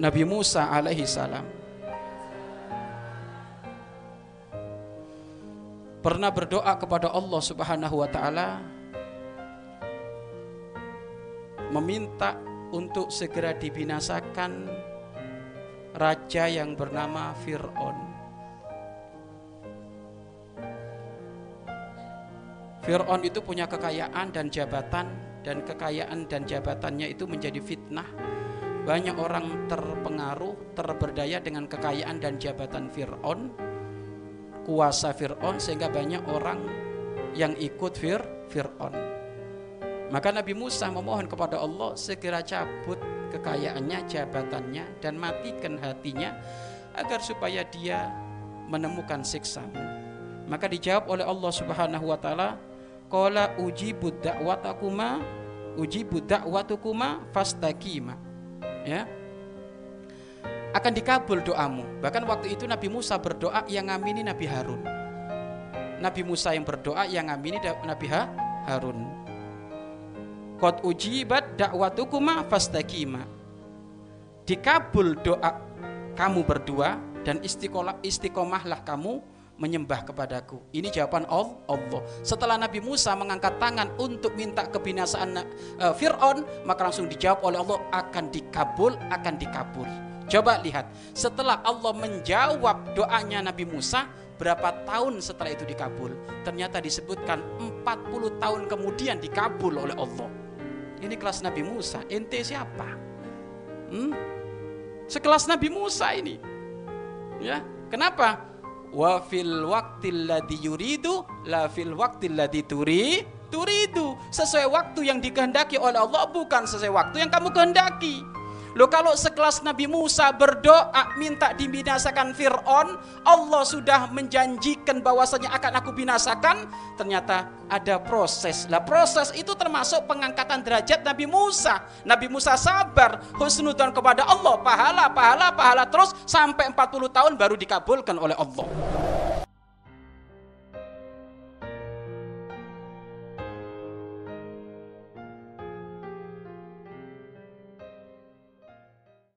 Nabi Musa alaihi salam pernah berdoa kepada Allah Subhanahu wa taala meminta untuk segera dibinasakan raja yang bernama Fir'aun. Fir'aun itu punya kekayaan dan jabatan dan kekayaan dan jabatannya itu menjadi fitnah. Banyak orang terpengaruh, terberdaya dengan kekayaan dan jabatan Fir'aun, kuasa Fir'aun sehingga banyak orang yang ikut Fir Fir'aun. Maka Nabi Musa memohon kepada Allah segera cabut kekayaannya, jabatannya dan matikan hatinya agar supaya dia menemukan siksamu. Maka dijawab oleh Allah Subhanahu wa taala, "Qala ujibu da'watakuma ujibu da'watukuma fastaqima." Ya. Akan dikabul doamu. Bahkan waktu itu Nabi Musa berdoa yang ngamini Nabi Harun. Nabi Musa yang berdoa yang ngamini Nabi Harun. Qad ujibat da'watukuma fastaqima. Dikabul doa kamu berdua dan istiqomah istiqomahlah kamu menyembah kepadaku. Ini jawaban Allah. Setelah Nabi Musa mengangkat tangan untuk minta kebinasaan uh, Fir'aun, maka langsung dijawab oleh Allah akan dikabul, akan dikabul. Coba lihat, setelah Allah menjawab doanya Nabi Musa, berapa tahun setelah itu dikabul? Ternyata disebutkan 40 tahun kemudian dikabul oleh Allah. Ini kelas Nabi Musa. Ente siapa? Hmm? Sekelas Nabi Musa ini. Ya, kenapa? Wa fil waqtil ladzi yuridu la fil waqtil ladzi turi turidu. Sesuai waktu yang dikehendaki oleh Allah bukan sesuai waktu yang kamu kehendaki. Loh kalau sekelas Nabi Musa berdoa minta dibinasakan Fir'aun Allah sudah menjanjikan bahwasanya akan aku binasakan. Ternyata ada proses. Lah proses itu termasuk pengangkatan derajat Nabi Musa. Nabi Musa sabar husnudan kepada Allah. Pahala, pahala, pahala terus Sampai 40 tahun baru dikabulkan oleh Allah